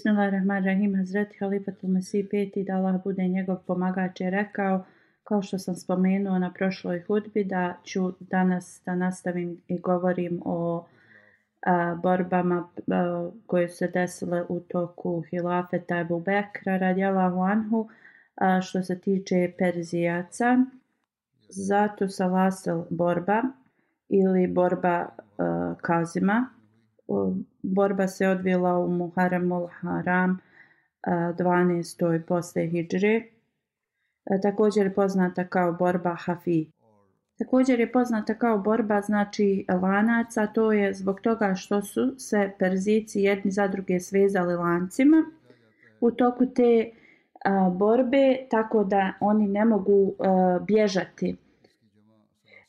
Bismillahirrahmanirrahim. Hazreti Halifatul Mesih peti da Allah bude njegov pomagač je rekao kao što sam spomenuo na prošloj hudbi da ću danas da nastavim i govorim o a, borbama a, koje se desile u toku hilafeta Ebu Bekra radijalahu anhu a, što se tiče Perzijaca. Zato sa Lasel borba ili borba a, Kazima Ehm, borba se odvila u Muharremul Haram eh, 12. posle Hidžre. Eh, također je poznata kao borba Hafi. Također je poznata kao borba znači lanaca, to je zbog toga što su se Perzici jedni za druge svezali lancima u toku te a, borbe, tako da oni ne mogu a, bježati.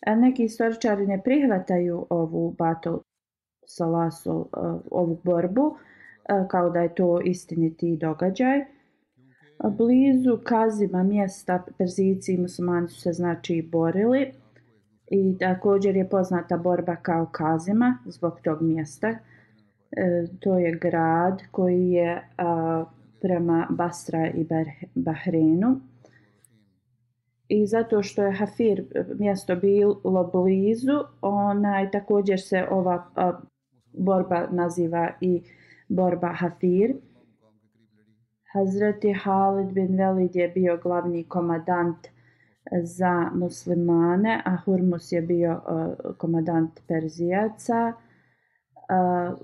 A neki istoričari ne prihvataju ovu battle Salaso uh, eh, ovu borbu uh, kao da je to istiniti događaj. Blizu Kazima mjesta Perzici i muslimani su se znači borili i također je poznata borba kao Kazima zbog tog mjesta. E, to je grad koji je a, prema Basra i Bahreinu. I zato što je Hafir mjesto bilo blizu, onaj također se ova a, borba naziva i borba Hafir. Hazreti Halid bin Velid je bio glavni komadant za muslimane, a Hurmus je bio uh, komadant Perzijaca. Uh,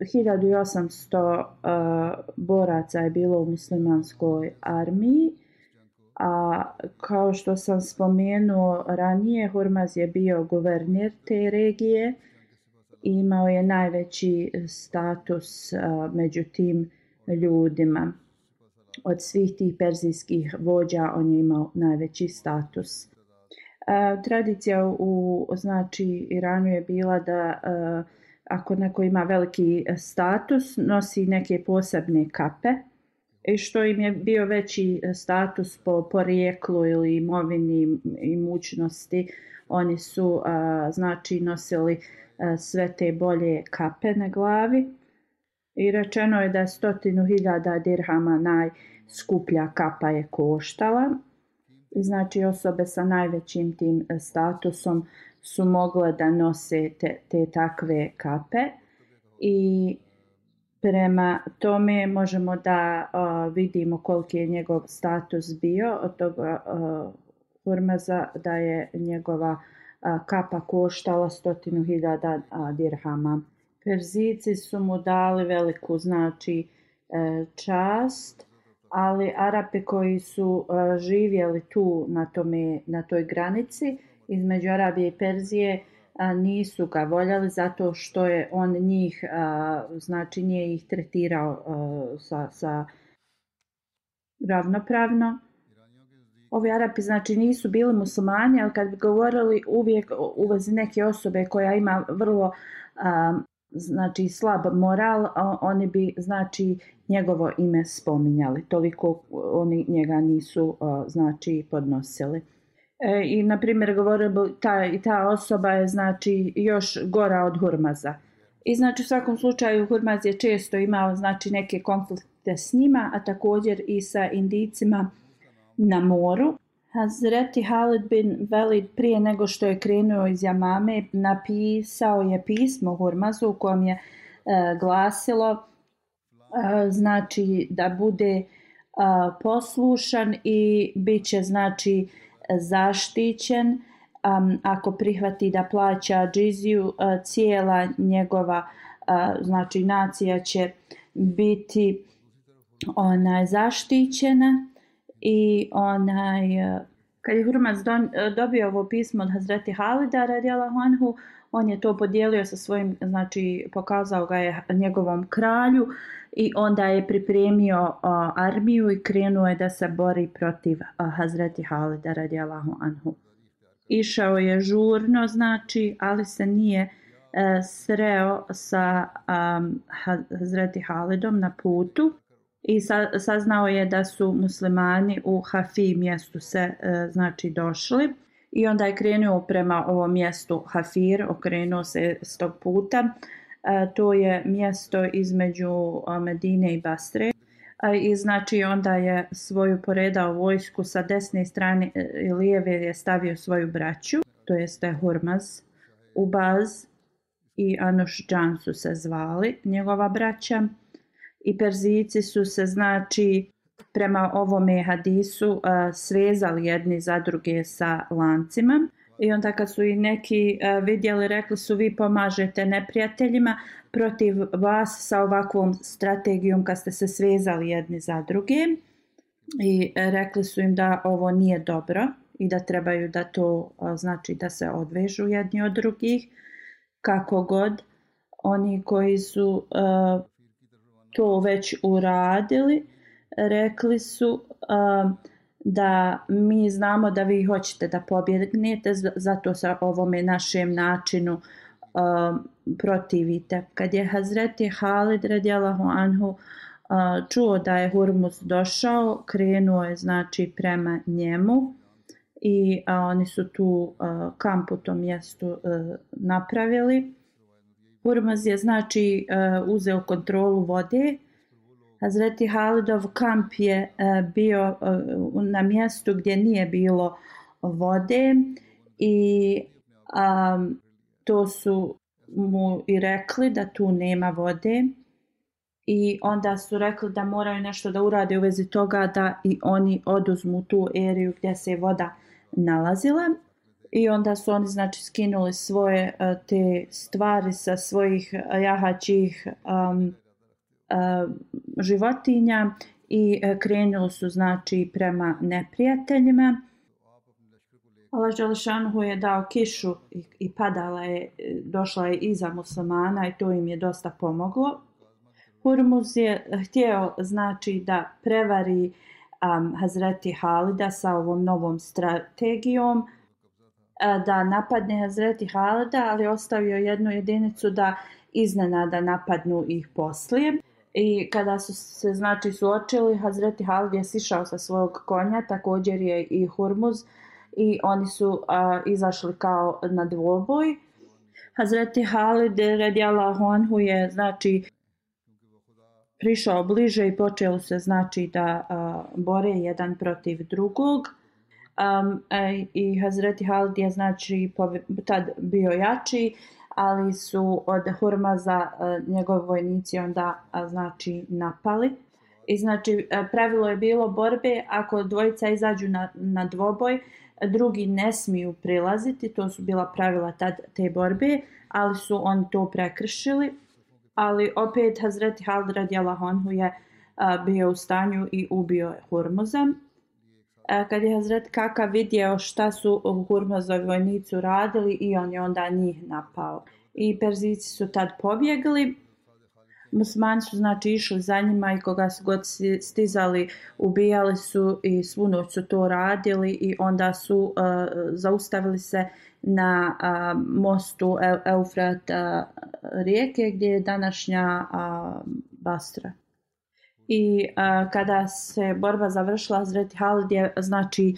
1800 uh, boraca je bilo u muslimanskoj armiji. A kao što sam spomenuo ranije, Hurmaz je bio guvernir te regije imao je najveći eh, status eh, među tim ljudima. Od svih tih perzijskih vođa on je imao najveći status. Eh, tradicija u znači Iranu je bila da ako neko ima veliki status, nosi neke posebne kape i što im je bio veći status po porijeklu ili imovini i mučnosti, oni su znači nosili E, sve te bolje kape na glavi. I rečeno je da stotinu hiljada dirhama najskuplja kapa je koštala. I znači osobe sa najvećim tim e, statusom su mogle da nose te, te takve kape. I prema tome možemo da uh, vidimo koliki je njegov status bio od toga uh, Hurmaza da je njegova kapa koštala stotinu hiljada dirhama. Perzici su mu dali veliku znači e, čast, ali Arape koji su e, živjeli tu na, tome, na toj granici između Arabije i Perzije nisu ga voljeli zato što je on njih, znači nije ih tretirao e, sa, sa ravnopravno ovi Arapi znači nisu bili muslimani, ali kad bi govorili uvijek uvezi neke osobe koja ima vrlo um, znači slab moral, oni bi znači njegovo ime spominjali. Toliko oni njega nisu znači podnosili. E, I na primjer govorili ta i ta osoba je znači još gora od Hurmaza. I znači u svakom slučaju Hurmaz je često imao znači neke konflikte s njima, a također i sa Indicima na moru. Hazreti Halid bin Velid prije nego što je krenuo iz Jamame napisao je pismo Hurmazu u kojem je e, glasilo e, znači da bude e, poslušan i bit će znači zaštićen um, ako prihvati da plaća džiziju uh, cijela njegova uh, znači nacija će biti ona zaštićena i onaj e, kad je Hurmac don, e, dobio ovo pismo od Hazreti Halida radijalahu anhu on je to podijelio sa svojim znači pokazao ga je njegovom kralju i onda je pripremio uh, armiju i krenuo je da se bori protiv uh, Hazreti Halida radijalahu anhu. Išao je žurno, znači, ali se nije e, sreo sa um, Hazreti Halidom na putu i sa, saznao je da su muslimani u Hafi mjestu se e, znači došli i onda je krenuo prema ovom mjestu Hafir, okrenuo se s tog puta. E, to je mjesto između Medine i Basre e, i znači onda je svoju poredao vojsku sa desne strane e, i lijeve je stavio svoju braću, to jeste Hormaz, Ubaz i Anušđan su se zvali, njegova braća. I Perzici su se znači prema ovome hadisu eh, svezali jedni za druge sa lancima. I onda kad su i neki eh, vidjeli, rekli su vi pomažete neprijateljima, protiv vas sa ovakvom strategijom kad ste se svezali jedni za druge i eh, rekli su im da ovo nije dobro i da trebaju da to znači da se odvežu jedni od drugih kako god oni koji su uh, to već uradili rekli su uh, da mi znamo da vi hoćete da pobjegnete zato sa ovome našem načinu uh, protivite. Kad je Hazreti Halid radijalahu anhu uh, čuo da je Hurmuz došao, krenuo je znači prema njemu i uh, oni su tu uh, kamp u tom mjestu uh, napravili. Hurmuz je znači e, uzeo kontrolu vode. Hazreti Halidov kamp je e, bio e, na mjestu gdje nije bilo vode i um, to su mu i rekli da tu nema vode i onda su rekli da moraju nešto da urade u vezi toga da i oni oduzmu tu eriju gdje se voda nalazila i onda su oni znači skinuli svoje uh, te stvari sa svojih e, jahaćih um, uh, životinja i uh, krenuli su znači prema neprijateljima Allah Đelešanhu je dao kišu i, i padala je, došla je iza muslimana i to im je dosta pomoglo. Hurmuz je htio znači da prevari um, Hazreti Halida sa ovom novom strategijom, E, da napadne Hazreti Halida, ali ostavio jednu jedinicu da iznenada napadnu ih poslije. I kada su se znači suočili, Hazreti Halid je sišao sa svog konja, također je i Hurmuz, i oni su a, izašli kao na dvoboj. Hazreti Halid radijala Honhu je znači prišao bliže i počeo se znači da a, bore jedan protiv drugog. Um, e, I Hazreti Halid je znači tad bio jači, ali su od Hurmaza e, a, njegov vojnici onda znači napali. I znači e, pravilo je bilo borbe ako dvojica izađu na, na dvoboj, drugi ne smiju prilaziti, to su bila pravila tad, te borbe, ali su oni to prekršili. Ali opet Hazreti Halid radijalahu anhu je a, bio u stanju i ubio Hurmuza. E, kad je Hazret Kaka vidio šta su Hurmazovi vojnici radili i on je onda njih napao. I Perzici su tad pobjegli, musmani su znači išli za njima i koga su god stizali, ubijali su i svu noć su to radili i onda su uh, zaustavili se na uh, mostu Eufrat uh, rijeke gdje je današnja uh, Bastra. I uh, kada se borba završila, Zreti Halid je znači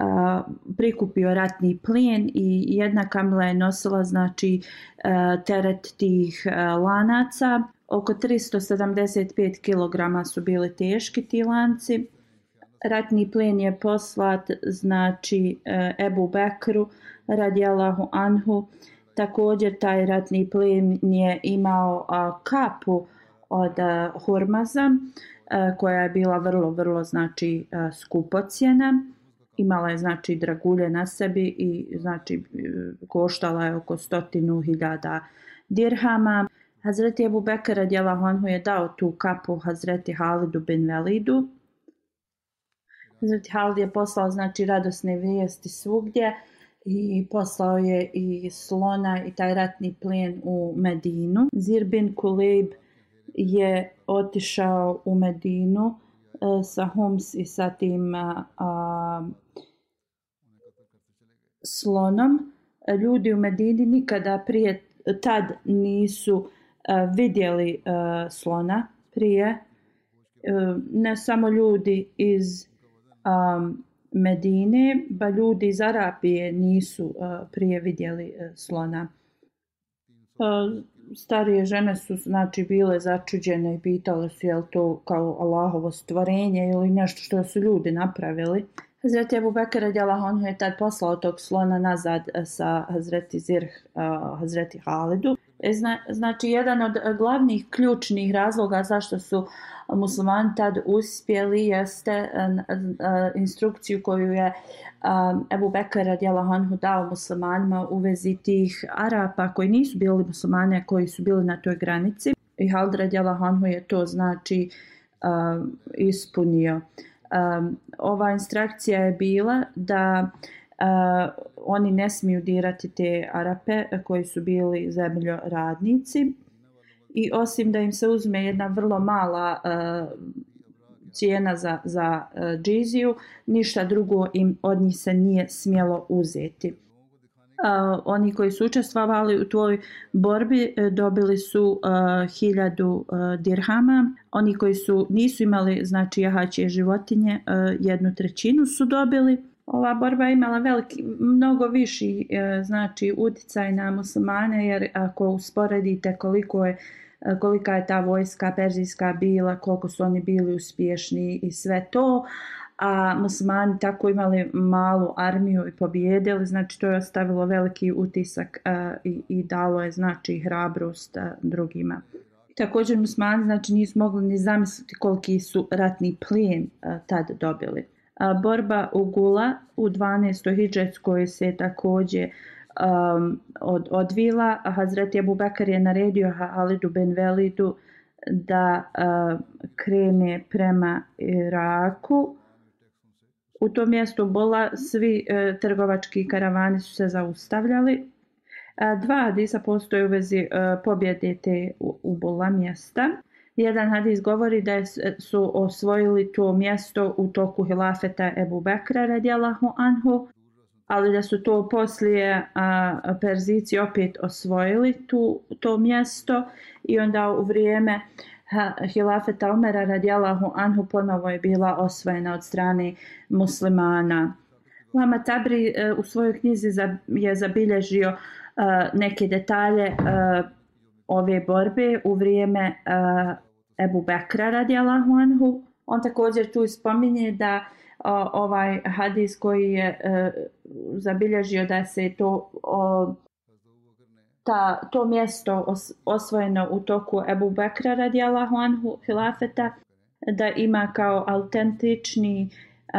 uh, prikupio ratni plijen i jedna kamila je nosila znači uh, teret tih uh, lanaca oko 375 kg su bili teški ti lanci. Ratni plen je poslat znači e, Ebu Bekru radijalahu anhu. Također taj ratni plen je imao kapu od e, Hurmaza e, koja je bila vrlo vrlo znači e, skupocjena. Imala je znači dragulje na sebi i znači koštala je oko stotinu hiljada dirhama. Hazreti Abu Bekr radijalahu anhu je dao tu kapu Hazreti Halidu bin Velidu. Hazreti Halid je poslao znači radosne vijesti svugdje i poslao je i slona i taj ratni plijen u Medinu. Zir bin Kulib je otišao u Medinu e, sa Homs i sa tim a, a, slonom. Ljudi u Medini nikada prije tad nisu e, vidjeli e, slona prije. Ne samo ljudi iz Medine, ba ljudi iz Arapije nisu prije vidjeli slona. Pa, Starije žene su znači bile začuđene i pitale su je li to kao Allahovo stvorenje ili nešto što su ljudi napravili. Hazreti Abu Bekir radijalahu anhu je tad poslao tog slona nazad e, sa Hazreti Zirh, uh, Hazreti Halidu. E, zna, znači, jedan od glavnih ključnih razloga zašto su muslimani tad uspjeli jeste e, e, instrukciju koju je Ebu Bekara radijala Hanhu dao muslimanima u vezi tih Arapa koji nisu bili muslimane, koji su bili na toj granici. I Hald radijala Hanhu je to znači ispunio. Ova instrukcija je bila da uh, Eh, oni ne smiju dirati te Arape koji su bili zemljoradnici i osim da im se uzme jedna vrlo mala uh, cijena za, za uh, džiziju, ništa drugo im od njih se nije smjelo uzeti. Uh, oni koji su učestvovali u tvoj borbi uh, dobili su uh, hiljadu uh, dirhama. Oni koji su nisu imali znači jahaće životinje uh, jednu trećinu su dobili ova borba imala veliki, mnogo viši e, znači uticaj na muslimane jer ako usporedite koliko je e, kolika je ta vojska perzijska bila, koliko su oni bili uspješni i sve to, a muslimani tako imali malu armiju i pobjedili, znači to je ostavilo veliki utisak a, i, i dalo je znači hrabrost a, drugima. Također muslimani znači nisu mogli ni zamisliti koliki su ratni plijen a, tad dobili borba u Gula u 12. hijđetskoj se također um, od, odvila. Hazreti Abu Bakar je naredio Halidu ben Velidu da uh, krene prema Iraku. U tom mjestu Bola svi uh, trgovački karavani su se zaustavljali. Uh, dva hadisa postoje u vezi uh, pobjede te u, u Bola mjesta. Jedan hadis govori da su osvojili to mjesto u toku hilafeta Ebu Bekra radijalahu anhu, ali da su to poslije a, Perzici opet osvojili tu, to mjesto i onda u vrijeme ha, hilafeta Omera radijalahu anhu ponovo je bila osvojena od strane muslimana. Lama Tabri e, u svojoj knjizi za, je zabilježio e, neke detalje e, ove borbe u vrijeme e, Ebu Bekra radijalahu anhu. On također tu spominje da o, ovaj hadis koji je e, zabilježio da se to o, ta, to mjesto os, osvojeno u toku Ebu Bekra radijalahu anhu hilafeta da ima kao autentični e,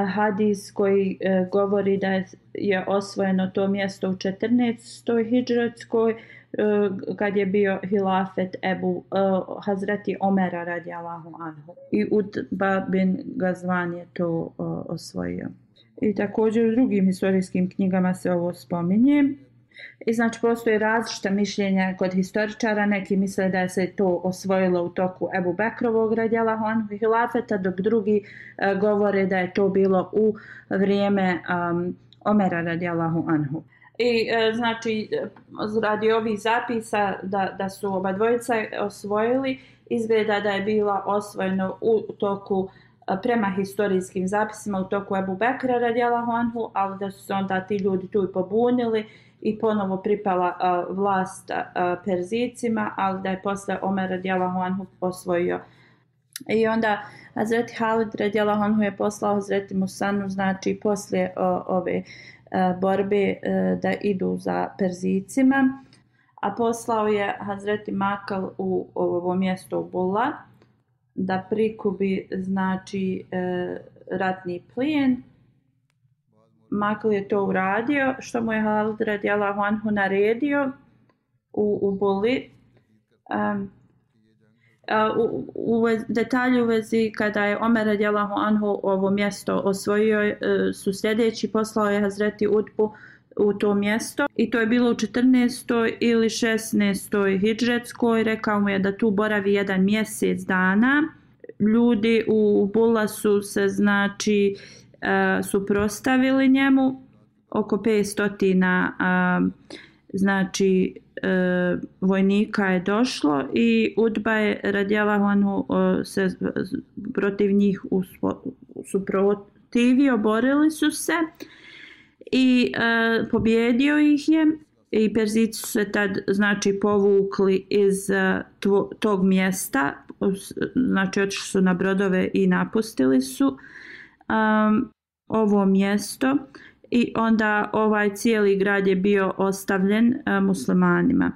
hadis koji e, govori da je osvojeno to mjesto u 14. hijđarskoj E, kad je bio hilafet Ebu uh, Hazreti Omera radi Allahu anhu. I Utba bin Gazvan je to uh, osvojio. I također u drugim historijskim knjigama se ovo spominje. I znači postoje različita mišljenja kod historičara, neki misle da se to osvojilo u toku Ebu Bekrovog radjela Honhu Hilafeta, dok drugi e, govore da je to bilo u vrijeme um, Omera radijalahu anhu. I e, znači radi ovih zapisa da, da su oba dvojica osvojili, izgleda da je bila osvojeno u toku e, prema historijskim zapisima u toku Ebu Bekra radijala Honhu, ali da su se onda ti ljudi tu i pobunili i ponovo pripala uh, vlast uh, Perzicima, ali da je posle Omer radijala Honhu osvojio. I onda Hazreti Halid radijala Honhu je poslao Hazreti Musanu, znači poslije uh, ove uh, E, borbe da idu za Perzicima, a poslao je Hazreti Makal u ovo mjesto u Bulla da prikubi znači e, ratni plijen Makal je to uradio, što mu je Halid radijalahu anhu naredio u, u boli. Um, e, u, u detalju u vezi kada je Omer radijalahu anhu ovo mjesto osvojio e, su sljedeći poslao je Hazreti Utbu u to mjesto i to je bilo u 14. ili 16. hidžretskoj rekao mu je da tu boravi jedan mjesec dana ljudi u Bula su se znači e, suprostavili njemu oko 500 e, znači e, vojnika je došlo i Udba je radjela e, se protiv njih suprotivio, borili su se i e, pobjedio ih je i Perzici su se tad znači povukli iz e, tvo, tog mjesta znači otišli su na brodove i napustili su um, ovo mjesto i onda ovaj cijeli grad je bio ostavljen e, muslimanima.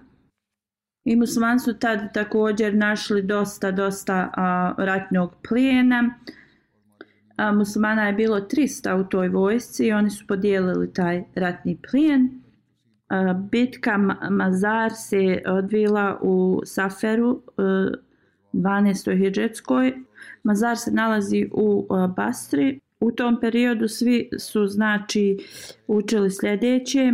I muslimani su tad također našli dosta, dosta a, ratnog plijena. A, muslimana je bilo 300 u toj vojsci i oni su podijelili taj ratni plijen. A, bitka Mazar se odvila u Saferu e, a, 12. hijđetskoj. Mazar se nalazi u uh, Bastri U tom periodu svi su znači učili sljedeće,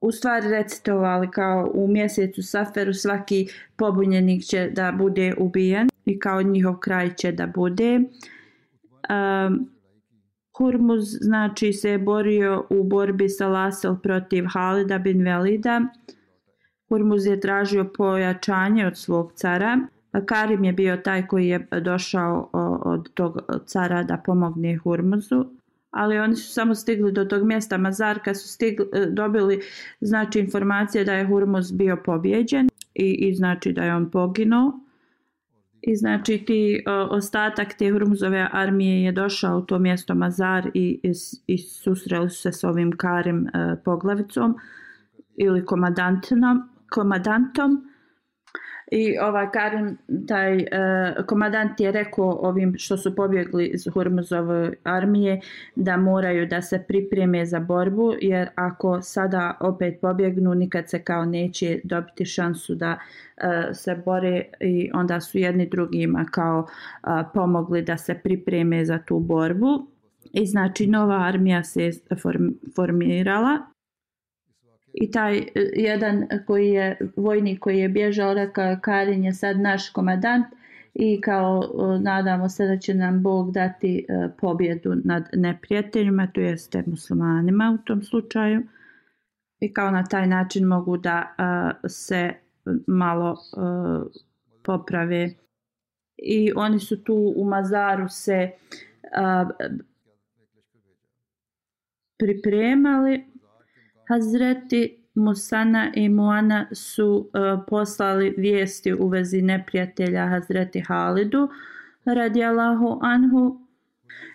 u stvari recitovali kao u mjesecu Saferu svaki pobunjenik će da bude ubijen i kao njihov kraj će da bude. Um, Hurmuz znači se je borio u borbi sa Lasel protiv Halida bin Velida. Hurmuz je tražio pojačanje od svog cara. Karim je bio taj koji je došao od tog cara da pomogne Hurmuzu, ali oni su samo stigli do tog mjesta Mazarka su stigli, e, dobili znači informacije da je Hurmuz bio pobjeđen i, i znači da je on poginuo. I znači ti o, ostatak te Hurmuzove armije je došao u to mjesto Mazar i, i, i susreli su se s ovim Karim e, poglavicom ili komadantom. komadantom I ovaj Karim, taj e, komadant je rekao ovim što su pobjegli iz Hurmuzove armije da moraju da se pripreme za borbu jer ako sada opet pobjegnu nikad se kao neće dobiti šansu da e, se bore i onda su jedni drugima kao e, pomogli da se pripreme za tu borbu. I znači nova armija se formirala I taj e, jedan koji je vojnik koji je bježao rekao Karin je sad naš komadant i kao e, nadamo se da će nam Bog dati e, pobjedu nad neprijateljima, to jeste muslimanima u tom slučaju. I kao na taj način mogu da se malo poprave. I oni su tu u Mazaru se pripremali Hazreti Musana i Muana su uh, poslali vijesti u vezi neprijatelja Hazreti Halidu radijalahu anhu.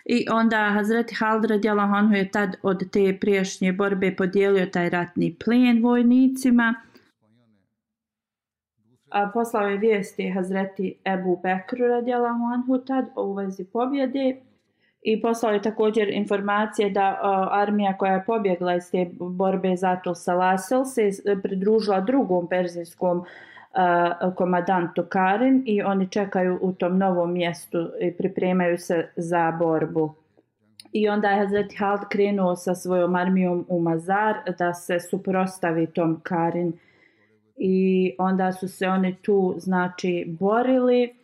I onda Hazreti Halid radijalahu anhu je tad od te priješnje borbe podijelio taj ratni plijen vojnicima a poslao je vijesti Hazreti Ebu Bekru radijalahu anhu tad u vezi pobjede i poslao je također informacije da uh, armija koja je pobjegla iz te borbe zato sa Lasel se e, pridružila drugom perzijskom a, komadantu Karin i oni čekaju u tom novom mjestu i pripremaju se za borbu. I onda je Hazreti Hald krenuo sa svojom armijom u Mazar da se suprostavi tom Karin. I onda su se oni tu znači borili.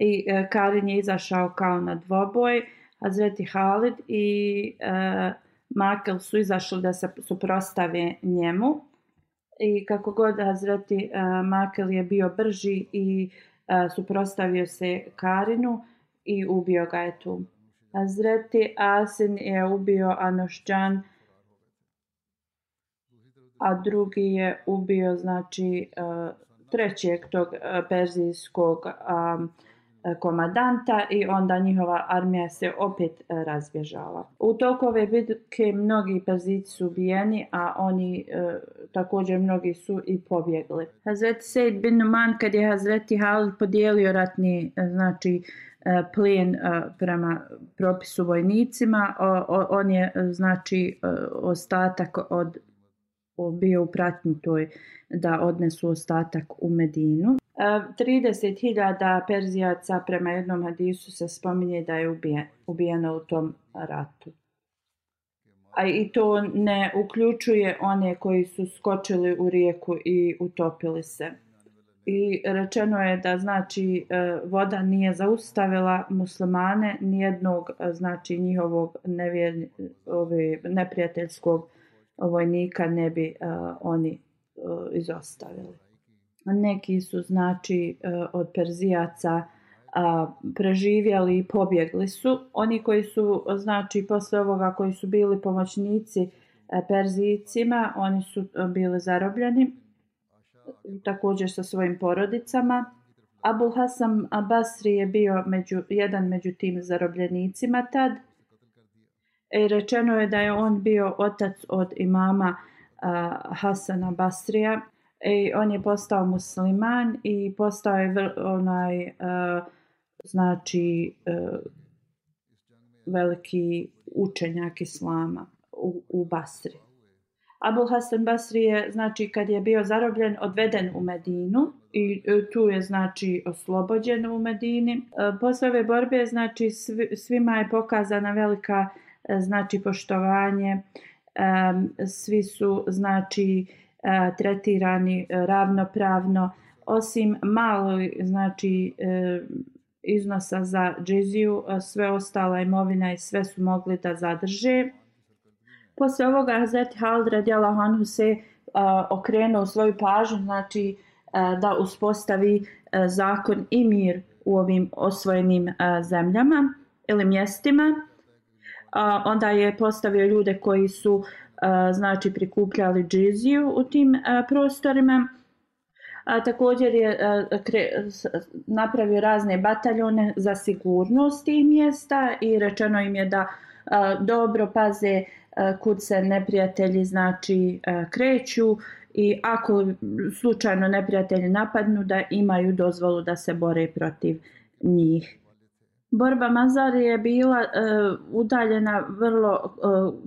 I e, Karin je izašao kao na dvoboj. Hazreti Halid i e, Makel su izašli da se suprostave njemu. I kako god Hazreti e, Makel je bio brži i e, suprostavio se Karinu i ubio ga je tu. Hazreti Asin je ubio Anošćan a drugi je ubio znači e, trećeg tog e, perzijskog E, komadanta i onda njihova armija se opet e, razbježala. U toku ove bitke mnogi Perzici su ubijeni, a oni e, također mnogi su i pobjegli. Hazreti Sejd bin Numan kad je Hazreti Halid podijelio ratni e, znači E, plijen prema propisu vojnicima. On je znači ostatak od bio u pratnji toj da odnesu ostatak u Medinu. 30.000 Perzijaca prema jednom hadisu se spominje da je ubijeno u tom ratu. A i to ne uključuje one koji su skočili u rijeku i utopili se i rečeno je da znači e, voda nije zaustavila muslimane nijednog e, znači njihovog nevjer, ove, neprijateljskog vojnika ne bi uh, oni uh, izostavili. Neki su znači e, od Perzijaca a, preživjeli i pobjegli su. Oni koji su znači posle ovoga koji su bili pomoćnici e, Perzijcima, Perzijicima, oni su e, bili zarobljeni također sa svojim porodicama. Abul Hasan Basri je bio među, jedan među tim zarobljenicima tad. I rečeno je da je on bio otac od imama uh, Hasana Basrija. I on je postao musliman i postao je vr, onaj uh, znači uh, veliki učenjak islama u, u Basri. Abul Hasan Basri je, znači, kad je bio zarobljen, odveden u Medinu i eh, tu je, znači, oslobođen u Medini. Posle ove borbe, znači, svima je pokazana velika, znači, poštovanje. Svi su, znači, tretirani e, ravnopravno, osim malo, znači, e, iznosa za džiziju, sve ostala imovina i sve su mogli da zadrže. Posle ovoga Hazreti Hald radijala Hanhu se okrenuo svoju pažnju, znači da uspostavi zakon i mir u ovim osvojenim zemljama ili mjestima. Onda je postavio ljude koji su uh, znači prikupljali džiziju u tim prostorima. A, također je a, kre, napravio razne bataljone za sigurnost tih mjesta i rečeno im je da a, dobro paze a, kud se neprijatelji znači a, kreću i ako slučajno neprijatelji napadnu da imaju dozvolu da se bore protiv njih. Borba Mazar je bila e, udaljena vrlo e,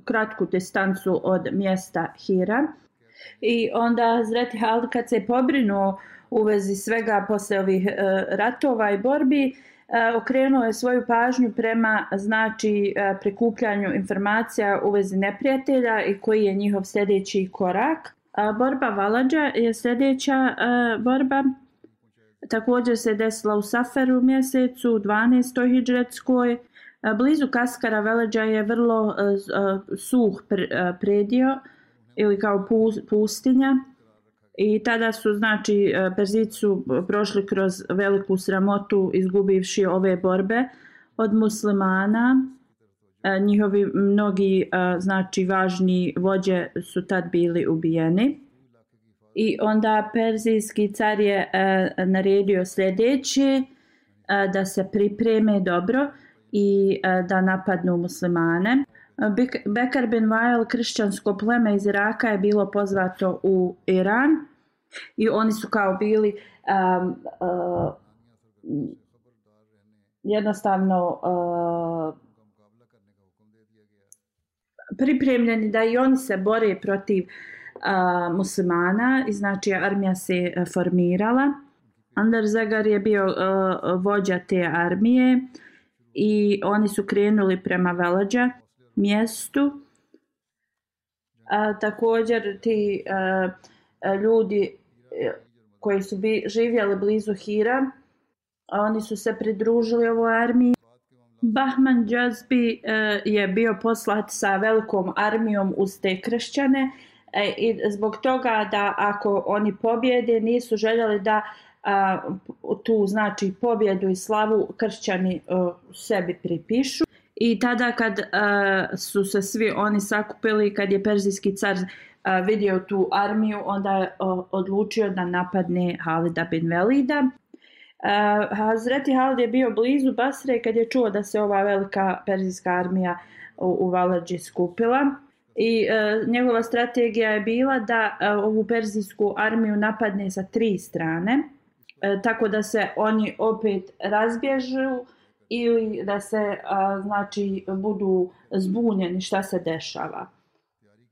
kratku distancu od mjesta Hira i onda Zreti Hald kad se pobrinuo u vezi svega posle ovih e, ratova i borbi E, okrenuo je svoju pažnju prema znači e, prikupljanju informacija u vezi neprijatelja i koji je njihov sljedeći korak. Borba Valađa je sljedeća e, borba. Također se desila u Saferu mjesecu 12. hijđretskoj. E, blizu Kaskara Veleđa je vrlo e, e, suh predio ili kao pustinja. I tada su, znači, Perzici su prošli kroz veliku sramotu izgubivši ove borbe od muslimana. Njihovi mnogi, znači, važni vođe su tad bili ubijeni. I onda Perzijski car je e, naredio sljedeće, e, da se pripreme dobro i e, da napadnu muslimane. Bekar bin Vail, kršćansko pleme iz Iraka, je bilo pozvato u Iran i oni su kao bili um, uh, jednostavno uh, pripremljeni da i oni se bore protiv uh, a, muslimana i znači armija se e, formirala. Andar Zagar je bio a, vođa te armije i oni su krenuli prema Velađa mjestu. A, također ti a, a, ljudi koji su bi, živjeli blizu Hira, a oni su se pridružili ovoj armiji. Bahman Džazbi e, je bio poslat sa velikom armijom uz te kršćane e, i zbog toga da ako oni pobjede nisu željeli da a, tu znači pobjedu i slavu kršćani e, a, sebi pripišu. I tada kad a, su se svi oni sakupili, kad je perzijski car a, vidio tu armiju, onda je a, odlučio da napadne Halida bin Velida. Uh, Hazreti Halid je bio blizu Basre kad je čuo da se ova velika perzijska armija u, u Valadži skupila. I e, njegova strategija je bila da e, ovu perzijsku armiju napadne sa tri strane. E, tako da se oni opet razbježu ili da se a, znači budu zbunjeni šta se dešava.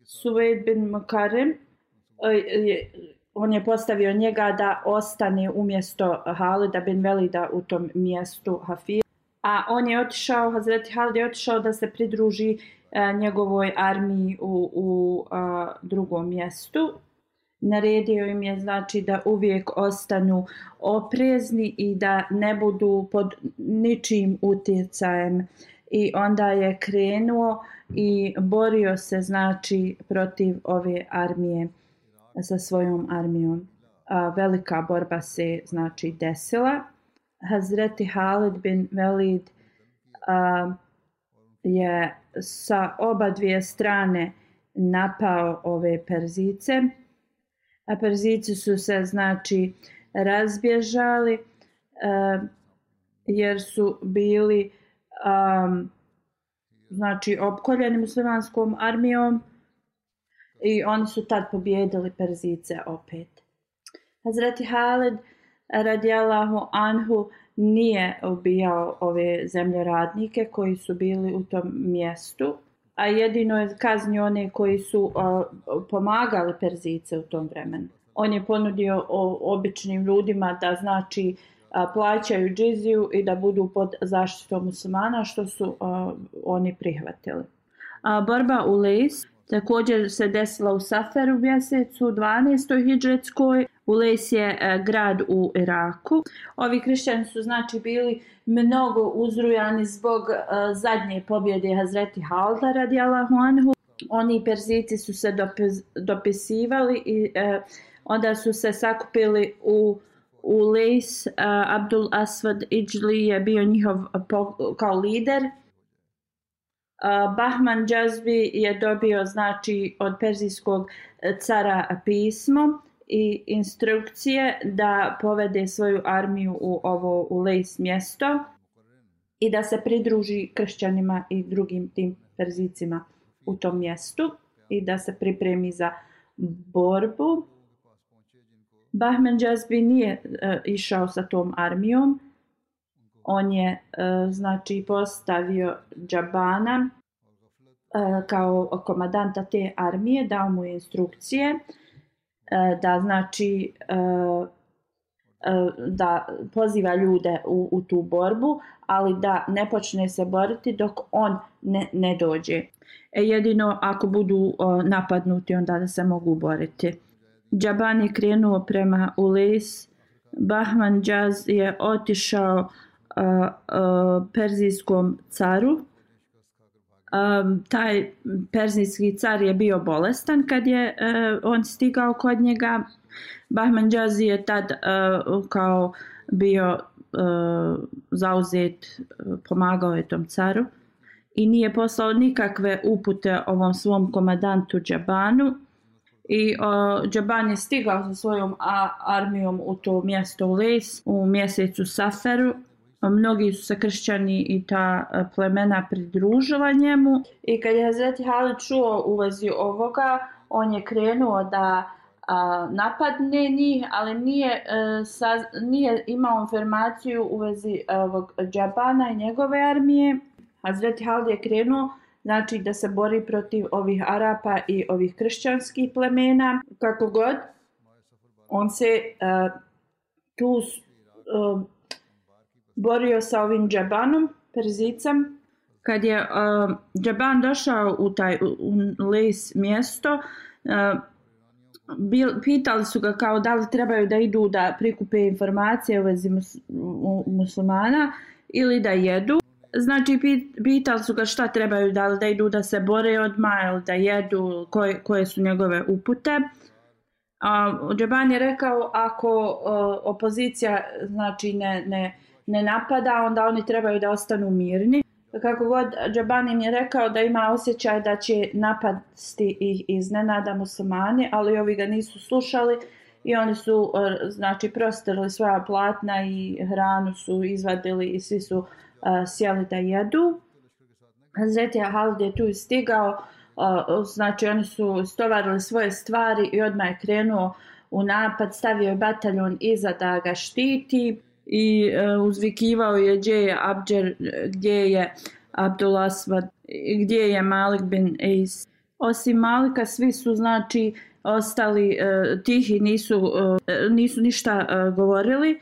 Suvejd bin Makarim e, on je postavio njega da ostane umjesto Halida bin Velida u tom mjestu Hafir. A on je otišao, Hazreti Halid je otišao da se pridruži e, njegovoj armiji u, u a, drugom mjestu. Naredio im je znači da uvijek ostanu oprezni i da ne budu pod ničim utjecajem. I onda je krenuo i borio se znači protiv ove armije sa svojom armijom. A, velika borba se znači desila. Hazreti Halid bin Velid a, je sa oba dvije strane napao ove Perzice a Perzici su se znači razbježali a, jer su bili a, znači opkoljeni muslimanskom armijom i oni su tad pobjedili Perzice opet. Hazreti Halid radijallahu anhu nije ubijao ove zemljoradnike koji su bili u tom mjestu a jedino je kaznio one koji su a, pomagali Perzice u tom vremenu. On je ponudio o, običnim ljudima da znači a, plaćaju džiziju i da budu pod zaštitom muslimana, što su a, oni prihvatili. A borba u Lejs također se desila u Saferu mjesecu 12. hijđetskoj. Ules je e, grad u Iraku. Ovi hrišćani su znači bili mnogo uzrujani zbog e, zadnje pobjede Hazreti Halda radijalahu anhu. Oni Perzici su se dopis, dopisivali i e, onda su se sakupili u Ules. E, Abdul Aswad Ijli je bio njihov e, po, kao lider. E, Bahman Jazbi je dobio znači od perzijskog cara pismo i instrukcije da povede svoju armiju u ovo u Lejs mjesto i da se pridruži kršćanima i drugim tim perzicima u tom mjestu i da se pripremi za borbu. Bahmen Jazbi nije e, išao sa tom armijom. On je e, znači postavio Džabana e, kao komadanta te armije, dao mu instrukcije. E, Eh, da znači eh, eh, da poziva ljude u, u tu borbu, ali da ne počne se boriti dok on ne, ne dođe. E jedino ako budu napadnuti, onda da se mogu boriti. Džaban je krenuo prema Ulis. Bahman Džaz je otišao uh, uh, perzijskom caru um, taj perzijski car je bio bolestan kad je uh, on stigao kod njega. Bahman Džazi je tad uh, kao bio uh, zauzet, uh, pomagao je tom caru i nije poslao nikakve upute ovom svom komadantu Džabanu. I uh, Džaban je stigao sa svojom a, armijom u to mjesto u Les u mjesecu Saferu mnogi su se kršćani i ta e, plemena pridružila njemu. I kad je Hazreti Halid čuo u vezi ovoga, on je krenuo da a, napadne njih, ali nije, a, e, sa, nije imao informaciju u vezi e, ovog Džabana i njegove armije. Hazreti Halid je krenuo znači da se bori protiv ovih Arapa i ovih kršćanskih plemena. Kako god, on se a, tu a, borio sa ovim džabanom Perzicam. Kad je uh, Džaban došao u taj u, u Les mjesto, uh, bil, pitali su ga kao da li trebaju da idu da prikupe informacije u vezi mus, u, muslimana ili da jedu. Znači, pitali su ga šta trebaju, da li da idu da se bore odmah ili da jedu, koje, koje su njegove upute. A, Džaban je rekao, ako uh, opozicija znači, ne, ne, ne napada, onda oni trebaju da ostanu mirni. Kako god, Džabani mi je rekao da ima osjećaj da će napasti ih iznenada muslimani, ali ovi ga nisu slušali i oni su e, znači prostrli svoja platna i hranu su izvadili i svi su uh, sjeli da jedu. Hazreti Halid je tu stigao, uh, znači oni su stovarili svoje stvari i odmah je krenuo u napad, stavio je bataljon iza da ga štiti i uh, uzvikivao je gdje je Abđer, gdje je Abdullah gdje je Malik bin Eis. Osim Malika svi su znači ostali uh, tihi, nisu, uh, nisu ništa uh, govorili.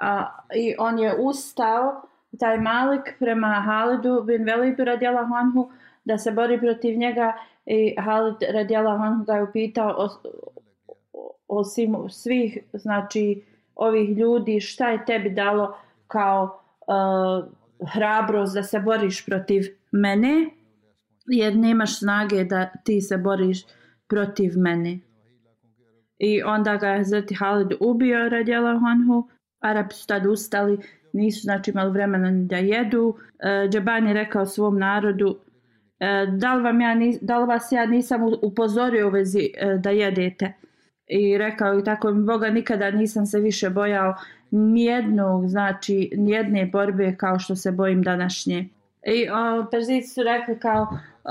A, I on je ustao, taj Malik prema Halidu bin Velidu radijalahu Honhu da se bori protiv njega i Halid radijalahu Honhu ga je upitao osim svih znači ovih ljudi šta je tebi dalo kao uh, hrabrost da se boriš protiv mene? Jer nemaš snage da ti se boriš protiv mene. I onda ga je Zrti Halid ubio radjela Honhu. Arapi su tad ustali nisu znači imali vremena da jedu. E, Džaban je rekao svom narodu e, da, li vam ja, da li vas ja nisam upozorio u vezi e, da jedete? I rekao i tako mi Boga nikada nisam se više bojao nijednog, znači nijedne borbe kao što se bojim današnje. I o, Perzici su rekli kao o,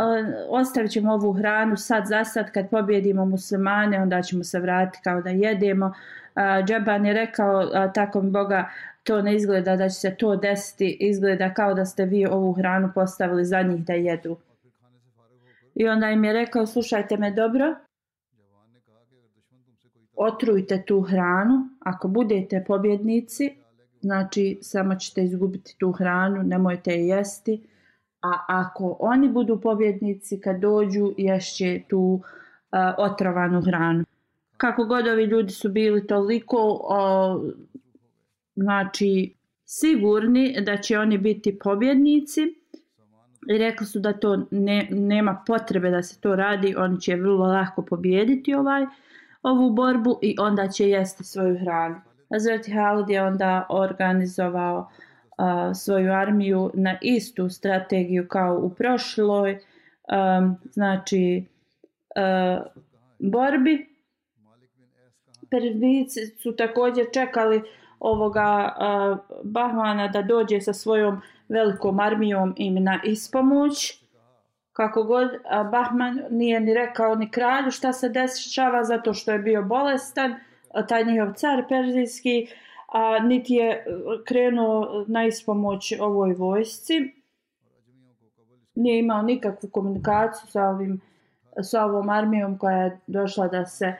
ostavit ćemo ovu hranu sad za sad kad pobjedimo muslimane onda ćemo se vratiti kao da jedemo. A, Džaban je rekao a, tako mi Boga to ne izgleda da će se to desiti, izgleda kao da ste vi ovu hranu postavili za njih da jedu. I onda im je rekao slušajte me dobro, otrujte tu hranu, ako budete pobjednici, znači samo ćete izgubiti tu hranu, nemojte je jesti, a ako oni budu pobjednici, kad dođu, ješće tu uh, otrovanu hranu. Kako god ovi ljudi su bili toliko, uh, znači, sigurni da će oni biti pobjednici, i rekli su da to ne, nema potrebe da se to radi, oni će vrlo lako pobjediti ovaj, uh, ovu borbu i onda će jesti svoju hranu. Hazreti Halid je onda organizovao uh, svoju armiju na istu strategiju kao u prošloj um, znači uh, borbi. Pervici su također čekali ovoga uh, Bahmana da dođe sa svojom velikom armijom im na ispomoć kako god Bahman nije ni rekao ni kralju šta se dešava zato što je bio bolestan, taj njihov car perzijski, a niti je e, krenuo na ispomoć ovoj vojsci. Nije imao nikakvu komunikaciju sa, ovim, sa ovom armijom koja je došla da se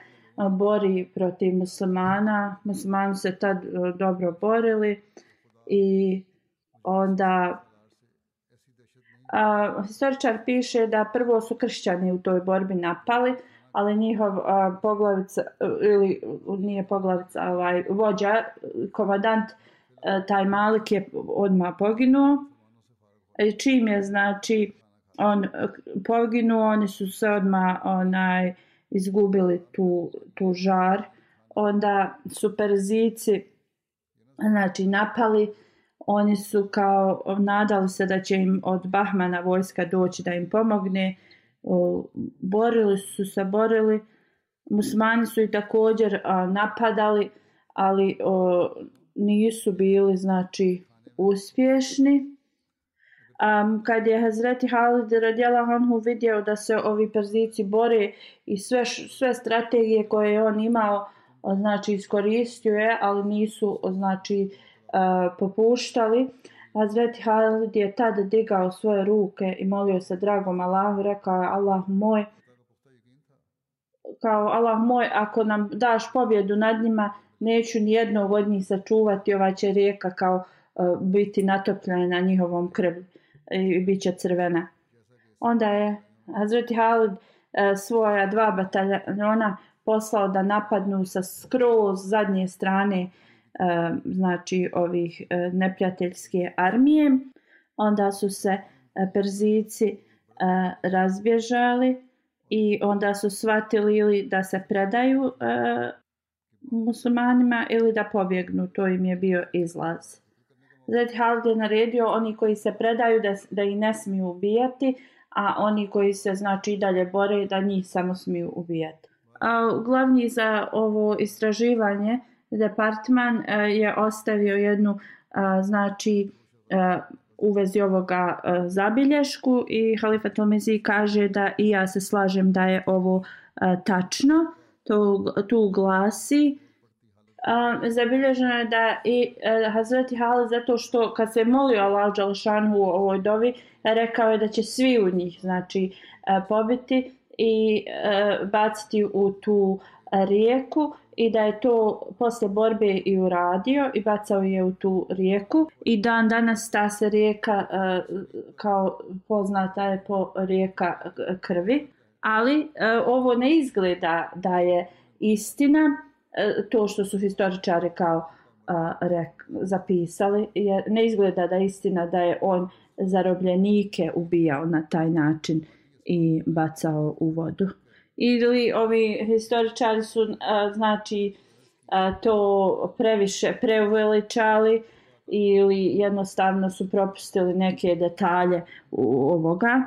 bori protiv muslimana. Muslimani se tad e, dobro borili i onda Uh, historičar piše da prvo su kršćani u toj borbi napali, ali njihov uh, poglavica, uh, ili nije poglavica, ovaj, vođa, komadant, uh, taj Malik je odmah poginuo. I čim je, znači, on poginuo, oni su se odmah onaj, izgubili tu, tu žar. Onda su Perzici, znači, napali, oni su kao nadali se da će im od Bahmana vojska doći da im pomogne. O, borili su se, borili. Musmani su i također a, napadali, ali o, nisu bili znači uspješni. Um, kad je Hazreti Halid radjela Honhu vidio da se ovi Perzici bore i sve, sve strategije koje je on imao znači iskoristio je, ali nisu znači uh, popuštali. Hazreti Halid je tada digao svoje ruke i molio se dragom Allahu, rekao je Allah moj, kao Allah moj, ako nam daš pobjedu nad njima, neću ni jednog od njih sačuvati, ova će rijeka kao biti natopljena njihovom krvi i bit će crvena. Onda je Hazreti Halid uh, svoja dva bataljona poslao da napadnu sa skroz zadnje strane E, znači ovih e, neprijateljske armije. Onda su se e, Perzici razbježali i onda su shvatili ili da se predaju muslimanima ili da pobjegnu. To im je bio izlaz. Zed Hald je naredio oni koji se predaju da, da ih ne smiju ubijati, a oni koji se znači i dalje bore da njih samo smiju ubijati. A, glavni za ovo istraživanje departman e, je ostavio jednu e, znači e, u vezi ovoga zabilješku i Halifa Tomezi kaže da i ja se slažem da je ovo tačno. To tu glasi Um, zabilježeno je da i uh, Hazreti Hale zato što kad se molio Allah Đalšanu u ovoj dovi rekao je da će svi u njih znači uh, pobiti i uh, baciti u tu rijeku i da je to posle borbe i uradio i bacao je u tu rijeku. I dan danas ta se rijeka uh, kao poznata je po rijeka krvi. Ali uh, ovo ne izgleda da je istina. E, to što su historičari kao rek, zapisali jer ne izgleda da je istina da je on zarobljenike ubijao na taj način i bacao u vodu ili ovi historičari su a, znači a, to previše preuveličali ili jednostavno su propustili neke detalje u ovoga.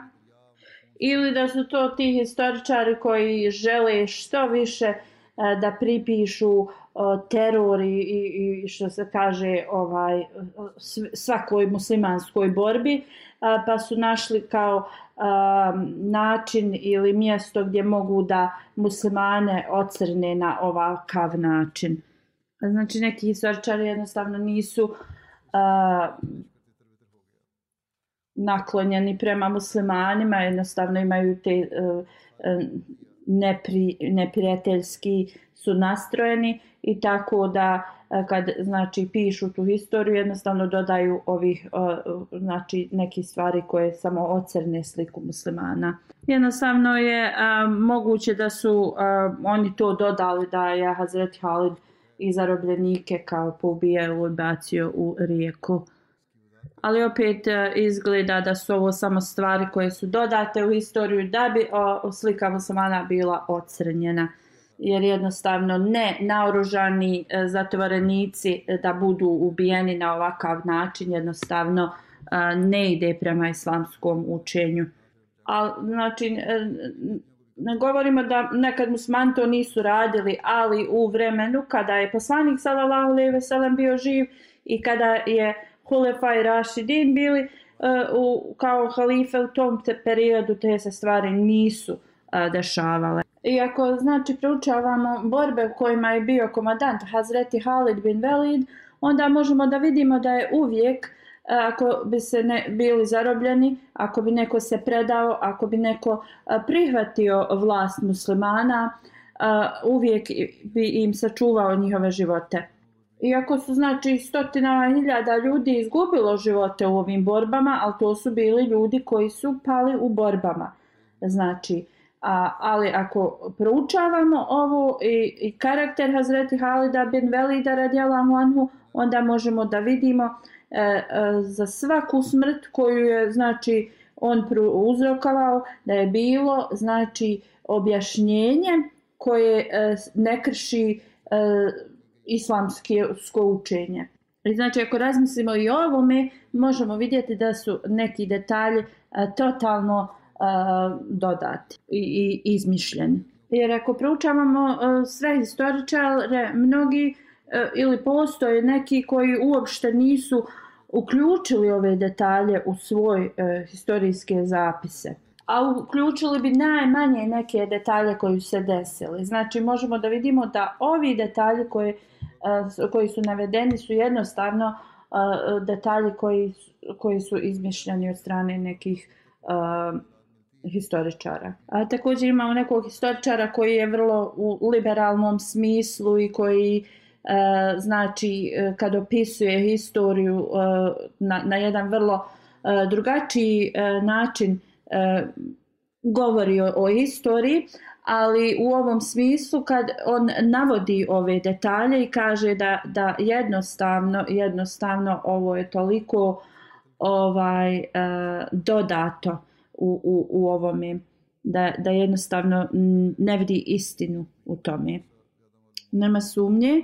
Ili da su to ti historičari koji žele što više a, da pripišu teror i, i, i što se kaže ovaj svakoj muslimanskoj borbi pa su našli kao način ili mjesto gdje mogu da muslimane ocrne na ovakav način. Znači neki historičari jednostavno nisu naklonjeni prema muslimanima, jednostavno imaju te e, e, nepri, neprijateljski su nastrojeni i tako da E, kad znači pišu tu historiju jednostavno dodaju ovih e, znači neki stvari koje samo ocrne sliku muslimana. Jednostavno je a, moguće da su a, oni to dodali da je Hazret Halid i zarobljenike kao poubijao i bacio u rijeku ali opet izgleda da su ovo samo stvari koje su dodate u historiju da bi o, slika muslimana bila ocrnjena jer jednostavno ne naoružani e, zatvorenici e, da budu ubijeni na ovakav način jednostavno e, ne ide prema islamskom učenju. Al, znači, ne govorimo da nekad musmani to nisu radili, ali u vremenu kada je poslanik sallallahu alejhi ve sellem bio živ i kada je Hulefa i Rašidin bili uh, u, kao halife u tom te periodu te se stvari nisu uh, dešavale. Iako znači proučavamo borbe u kojima je bio komadant Hazreti Halid bin Velid, onda možemo da vidimo da je uvijek ako bi se ne bili zarobljeni, ako bi neko se predao, ako bi neko prihvatio vlast muslimana, uvijek bi im sačuvao njihove živote. Iako su znači stotinama hiljada ljudi izgubilo živote u ovim borbama, ali to su bili ljudi koji su pali u borbama. Znači, a, ali ako proučavamo ovo i, i karakter Hazreti Halida bin Velida radijalahu anhu, onda možemo da vidimo e, e, za svaku smrt koju je znači on uzrokovao da je bilo znači objašnjenje koje e, ne krši e, islamsko učenje. I znači, ako razmislimo i o ovome, možemo vidjeti da su neki detalji e, totalno e, Eh, dodati i, i izmišljeni. Jer ako proučavamo eh, sve historičare, mnogi eh, ili postoje neki koji uopšte nisu uključili ove detalje u svoj historijske zapise a uključili bi najmanje neke detalje koji su se desili. Znači, možemo da vidimo da ovi detalji koji, koji su navedeni su jednostavno detalji koji, koji su izmišljeni od strane nekih uh, historičara. A, također imamo nekog historičara koji je vrlo u liberalnom smislu i koji e, znači e, kad opisuje historiju e, na, na jedan vrlo drugačiji način govori o, o historiji, ali u ovom smislu kad on navodi ove detalje i kaže da, da jednostavno, jednostavno ovo je toliko ovaj e, dodato u, u, u ovome da, da jednostavno mm, ne vidi istinu u tome. Nema sumnje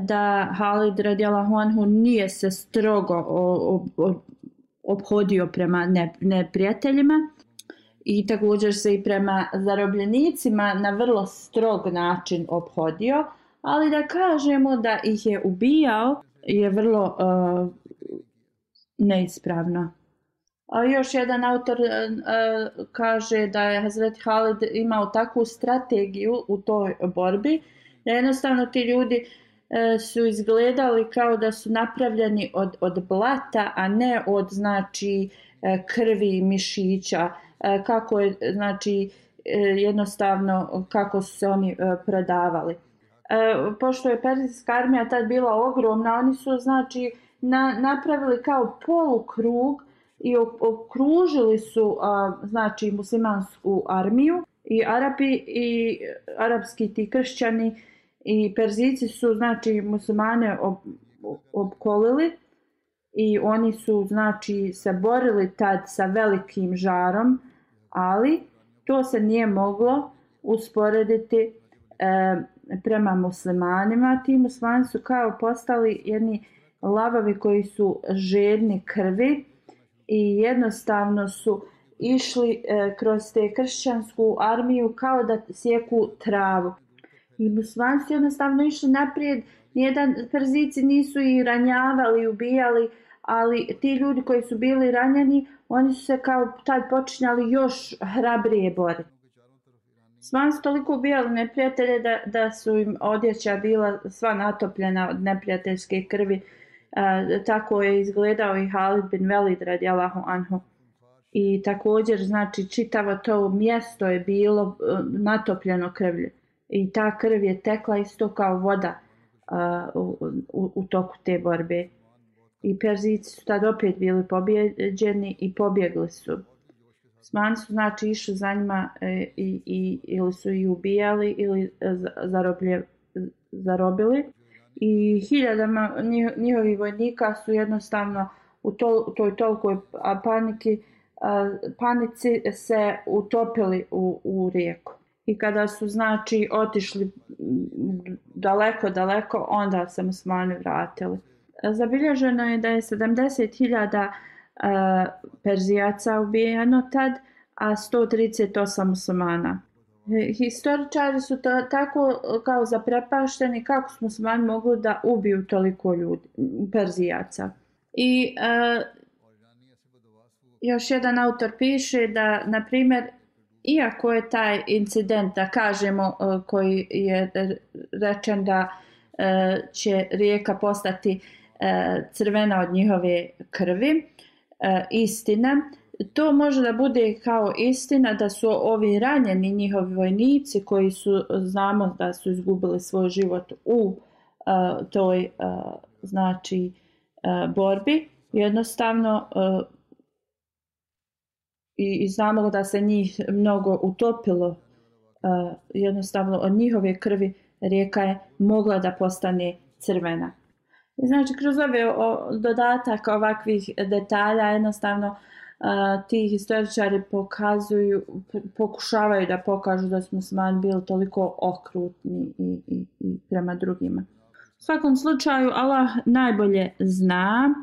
da Halid radijalahu anhu nije se strogo obhodio prema neprijateljima i također se i prema zarobljenicima na vrlo strog način obhodio, ali da kažemo da ih je ubijao je vrlo uh, neispravno. A još jedan autor e, e, kaže da je Hazreti Halid imao takvu strategiju u toj borbi, da jednostavno ti ljudi e, su izgledali kao da su napravljeni od, od blata, a ne od znači krvi i mišića, kako je znači jednostavno kako su se oni prodavali. predavali. Pošto je Perzijska armija tad bila ogromna, oni su znači na, napravili kao polukrug i okružili su znači muslimansku armiju i Arapi i arapski ti kršćani i Perzici su znači muslimane ob, obkolili i oni su znači se borili tad sa velikim žarom ali to se nije moglo usporediti e, prema muslimanima. Ti muslimani su kao postali jedni lavovi koji su žedni krvi i jednostavno su išli e, kroz te kršćansku armiju kao da sjeku travu. I muslimanci jednostavno išli naprijed, nijedan Perzici nisu i ranjavali, ubijali, ali ti ljudi koji su bili ranjeni, oni su se kao tad počinjali još hrabrije boriti. Svan su toliko ubijali neprijatelje da, da su im odjeća bila sva natopljena od neprijateljske krvi. E, tako je izgledao i Halid bin Velid radi Allahu Anhu. I također, znači, čitavo to mjesto je bilo uh, natopljeno krvlje. I ta krv je tekla isto kao voda uh, u, u, u toku te borbe i Perzici su tad opet bili pobjeđeni i pobjegli su. Osmani su znači išli za njima e, i, i, ili su ih ubijali ili zaroblje, zarobili. I hiljadama njihovih vojnika su jednostavno u, to, u toj tolikoj paniki, panici se utopili u, u rijeku. I kada su znači otišli daleko, daleko, onda se musmani vratili zabilježeno je da je 70.000 Perzijaca ubijeno tad, a 138 muslimana. Historičari su to tako kao zaprepašteni kako smo muslimani mogli da ubiju toliko ljudi, Perzijaca. I uh, još jedan autor piše da, na primjer, iako je taj incident, da kažemo, uh, koji je rečen da uh, će rijeka postati uh, crvena od njihove krvi, uh, istina. To može da bude kao istina da su ovi ranjeni njihovi vojnici koji su, znamo da su izgubili svoj život u uh, toj uh, znači uh, borbi, jednostavno uh, i, i znamo da se njih mnogo utopilo, uh, jednostavno od njihove krvi rijeka je mogla da postane crvena. Znači, kroz ove o, dodatak ovakvih detalja, jednostavno a, ti historičari pokazuju, pokušavaju da pokažu da smo sman bili toliko okrutni i, i, i prema drugima. U svakom slučaju, Allah najbolje zna,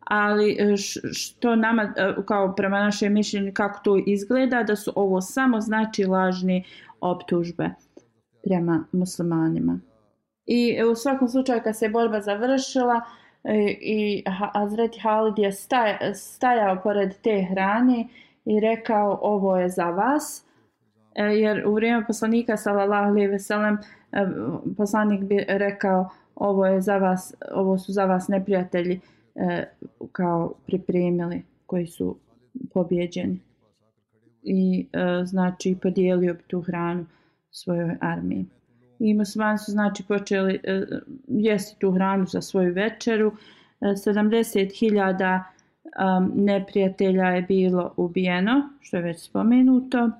ali e, što nama, e, kao prema našem mišljenju, kako to izgleda, da su ovo samo znači lažne optužbe prema muslimanima. I e, u svakom slučaju kad se borba završila uh, E, i Azreti Halid je stajao pored te hrane i rekao ovo je za vas. E, jer u vrijeme poslanika sallallahu alejhi ve sellem e, poslanik bi rekao ovo je za vas ovo su za vas neprijatelji kao pripremili koji su pobjeđeni i znači podijelio bi tu hranu svojoj armiji i muslimani su znači počeli uh, jesti tu hranu za svoju večeru. Uh, 70.000 um, neprijatelja je bilo ubijeno, što je već spomenuto.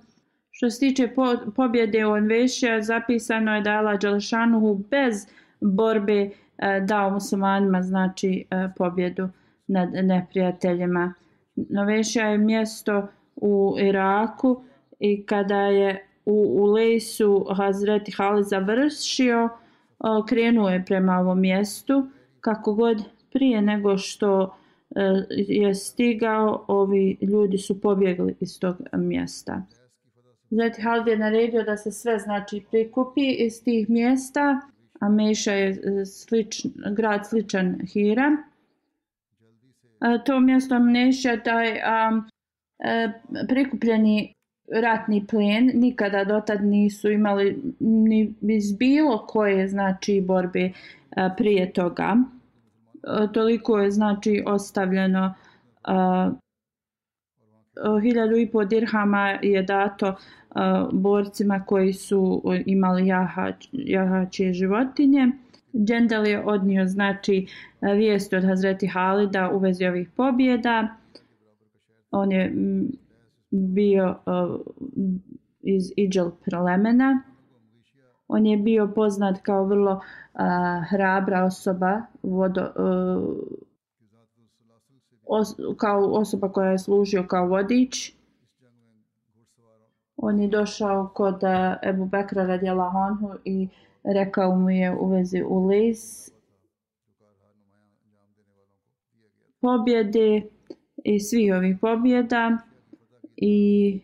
Što se tiče po, pobjede u Onvešija, zapisano je da je Allah Đalešanuhu bez borbe uh, dao muslimanima znači uh, pobjedu nad neprijateljima. Novešija je mjesto u Iraku i kada je u, u lesu Hazreti Hale završio, e, krenuo je prema ovom mjestu. Kako god prije nego što e, je stigao, ovi ljudi su pobjegli iz tog mjesta. Hazreti Halid je naredio da se sve znači prikupi iz tih mjesta, a Meša je e, sličan, sličn, grad sličan Hira. To mjesto Meša, taj a, a, prikupljeni ratni plen nikada dotad nisu imali ni iz bilo koje znači borbe e, prije toga. E, toliko je znači ostavljeno e, hiljadu i dirhama je dato borcima koji su imali jahač, jahače životinje. Džendel je odnio znači vijest od Hazreti Halida u vezi ovih pobjeda. On je bio uh, iz Iđel prelemena. On je bio poznat kao vrlo uh, hrabra osoba, vodo, uh, os, kao osoba koja je služio kao vodič. On je došao kod uh, Ebu Bekra radijala Honhu i rekao mu je u vezi u Lis pobjede i svi ovih pobjeda i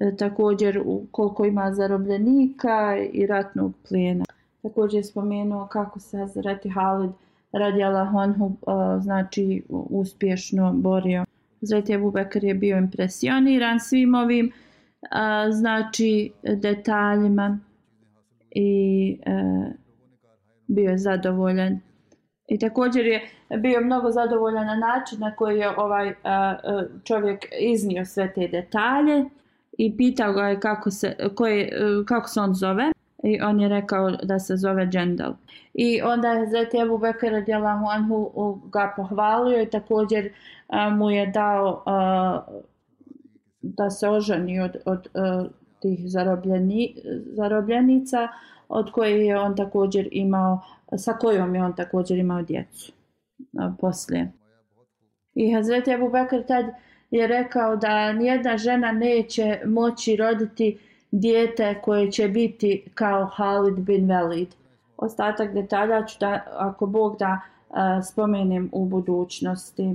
e, također koliko ima zarobljenika i ratnog plijena. Također je spomenuo kako se Hazreti Halid radijala Honhu e, znači uspješno borio. Hazreti Abu Bekr je bio impresioniran svim ovim e, znači detaljima i e, bio je zadovoljan I također je bio mnogo zadovoljan na način na koji je ovaj čovjek iznio sve te detalje i pitao ga je kako se, koje, e, kako se on zove. I on je rekao da se zove Džendal. I onda je Zeti Ebu Bekir radijalahu anhu ga pohvalio i također mu je dao da se oženi od, od e, tih zarobljeni, e, zarobljenica od koje je on također imao sa kojom je on također imao djecu poslije. I Hazreti Abu Bakr tad je rekao da nijedna žena neće moći roditi dijete koje će biti kao Halid bin Velid. Ostatak detalja ću da, ako Bog da, spomenem u budućnosti.